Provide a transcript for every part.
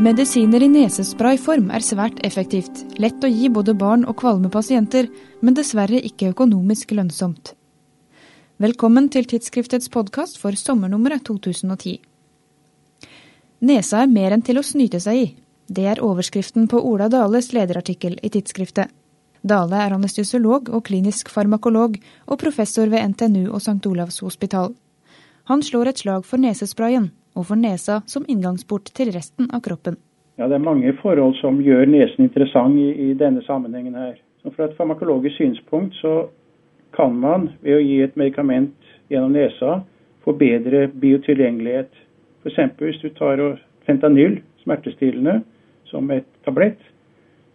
Medisiner i nesesprayform er svært effektivt, lett å gi både barn og kvalme pasienter, men dessverre ikke økonomisk lønnsomt. Velkommen til tidsskriftets podkast for sommernummeret 2010. Nesa er mer enn til å snyte seg i. Det er overskriften på Ola Dales lederartikkel i tidsskriftet. Dale er anestesiolog og klinisk farmakolog og professor ved NTNU og St. Olavs hospital. Han slår et slag for nesesprayen, og for nesa som inngangsport til resten av kroppen. Ja, Det er mange forhold som gjør nesen interessant i, i denne sammenhengen her. Så Fra et farmakologisk synspunkt så kan man ved å gi et medikament gjennom nesa få bedre biotilgjengelighet. F.eks. hvis du tar fentanyl, smertestillende, som et tablett,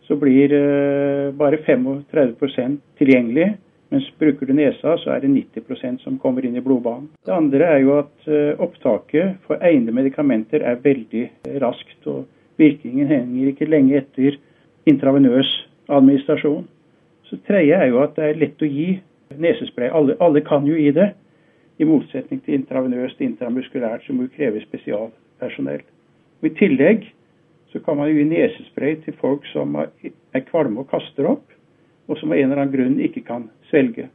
så blir eh, bare 35% tilgjengelig mens bruker du nesa, så er det 90% som kommer inn i blodbanen. Det andre er jo at eh, opptaket for egne medikamenter er veldig raskt. Og virkningen henger ikke lenge etter intravenøs administrasjon. Så tredje er jo at det er lett å gi nesespray. Alle, alle kan jo gi det. I motsetning til intravenøst intramuskulært, som jo krever spesialpersonell. Og I tillegg så kan man jo gi nesespray til folk som er kvalme og kaster opp og som av en eller annen grunn ikke kan svelge.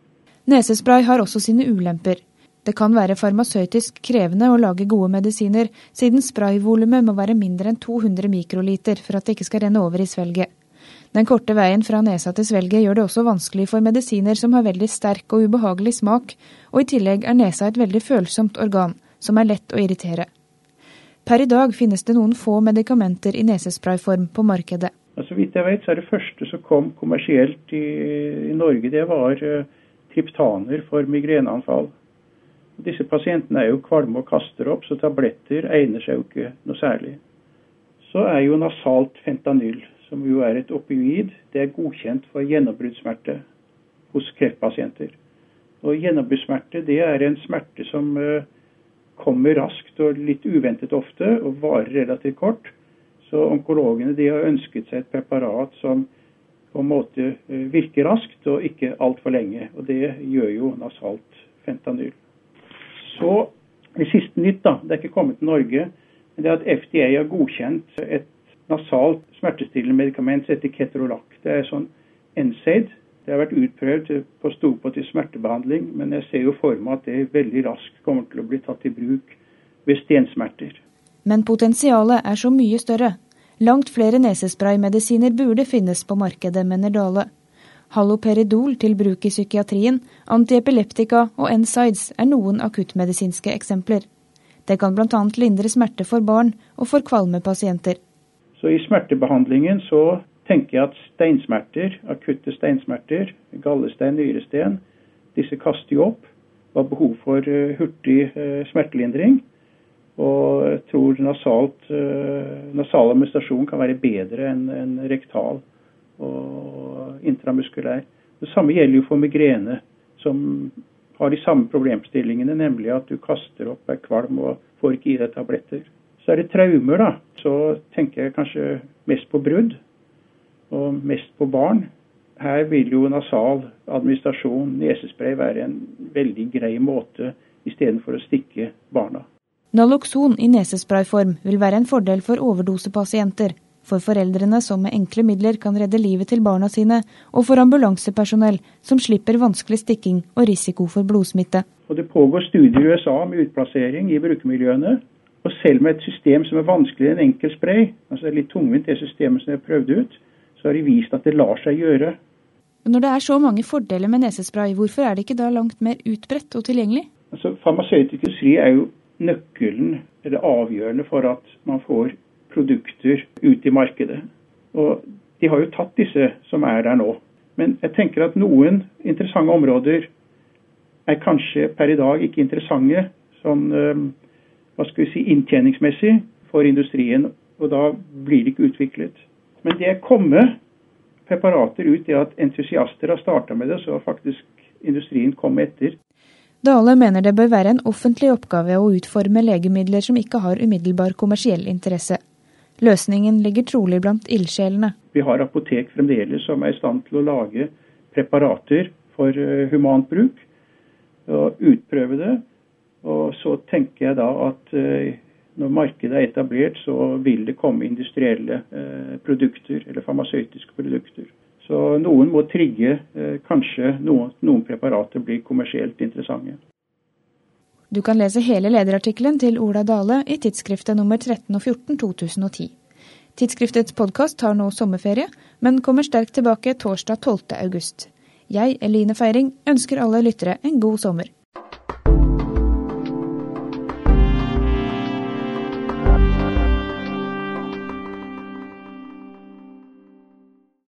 Nesespray har også sine ulemper. Det kan være farmasøytisk krevende å lage gode medisiner, siden sprayvolumet må være mindre enn 200 mikroliter for at det ikke skal renne over i svelget. Den korte veien fra nesa til svelget gjør det også vanskelig for medisiner som har veldig sterk og ubehagelig smak, og i tillegg er nesa et veldig følsomt organ, som er lett å irritere. Per i dag finnes det noen få medikamenter i nesesprayform på markedet. Og så vidt jeg vet, så er det første som kom kommersielt i, i Norge, det var uh, triptaner for migreneanfall. Disse pasientene er jo kvalme og kaster opp, så tabletter egner seg jo ikke noe særlig. Så er jo nasalt fentanyl, som jo er et opioid, det er godkjent for gjennombruddssmerte hos kreftpasienter. Og Gjennombruddssmerte det er en smerte som uh, kommer raskt og litt uventet ofte, og varer relativt kort. Så onkologene de har ønsket seg et preparat som på en måte eh, virker raskt og ikke altfor lenge. Og det gjør jo nasalt fentanyl. Så det siste nytt, da, det er ikke kommet til Norge, men det er at FDA har godkjent et nasalt smertestillende medikament som heter Ketrolac. Det er sånn NSAID. Det har vært utprøvd på storpå til smertebehandling, men jeg ser jo for meg at det veldig raskt kommer til å bli tatt i bruk ved stensmerter. Men potensialet er så mye større. Langt flere nesespraymedisiner burde finnes på markedet, mener Dale. Haloperidol til bruk i psykiatrien, antiepileptika og NSIDES er noen akuttmedisinske eksempler. Det kan bl.a. lindre smerte for barn og for kvalme pasienter. Så I smertebehandlingen så tenker jeg at steinsmerter, akutte steinsmerter, gallestein, nyresten, disse kaster jo opp. Og har behov for eh, hurtig eh, smertelindring. Og jeg tror nasalt, eh, nasal administrasjon kan være bedre enn en rektal og intramuskulær. Det samme gjelder jo for migrene, som har de samme problemstillingene, nemlig at du kaster opp, er kvalm og får ikke i deg tabletter. Så er det traumer, da. Så tenker jeg kanskje mest på brudd, og mest på barn. Her vil jo nasal administrasjon, nesespray, være en veldig grei måte istedenfor å stikke barna. Naloxon i nesesprayform vil være en fordel for overdosepasienter, for foreldrene som med enkle midler kan redde livet til barna sine, og for ambulansepersonell som slipper vanskelig stikking og risiko for blodsmitte. Og Det pågår studier i USA med utplassering i brukermiljøene. Og selv med et system som er vanskeligere enn enkel spray, altså det er litt tungvint det systemet som jeg prøvd ut, så har de vist at det lar seg gjøre. Når det er så mange fordeler med nesespray, hvorfor er det ikke da langt mer utbredt og tilgjengelig? Altså, Farmasøytisk industri er jo nøkkelen, eller avgjørende, for at man får produkter ut i markedet. Og de har jo tatt disse som er der nå. Men jeg tenker at noen interessante områder er kanskje per i dag ikke interessante sånn hva skal vi si, inntjeningsmessig for industrien. Og da blir det ikke utviklet. Men det er preparater ut, det at entusiaster har starta med det, så har faktisk industrien kommet etter. Dale mener det bør være en offentlig oppgave å utforme legemidler som ikke har umiddelbar kommersiell interesse. Løsningen ligger trolig blant ildsjelene. Vi har apotek fremdeles som er i stand til å lage preparater for eh, humant bruk. Og utprøve det. Og så tenker jeg da at eh, når markedet er etablert, så vil det komme industrielle eh, produkter, eller farmasøytiske produkter. Så noen må trigge eh, kanskje noen, noen preparater blir kommersielt interessante. Du kan lese hele lederartikkelen til Ola Dale i tidsskriftet nummer 13 og 14 2010. Tidsskriftets podkast tar nå sommerferie, men kommer sterkt tilbake torsdag 12. august. Jeg, Eline Feiring, ønsker alle lyttere en god sommer.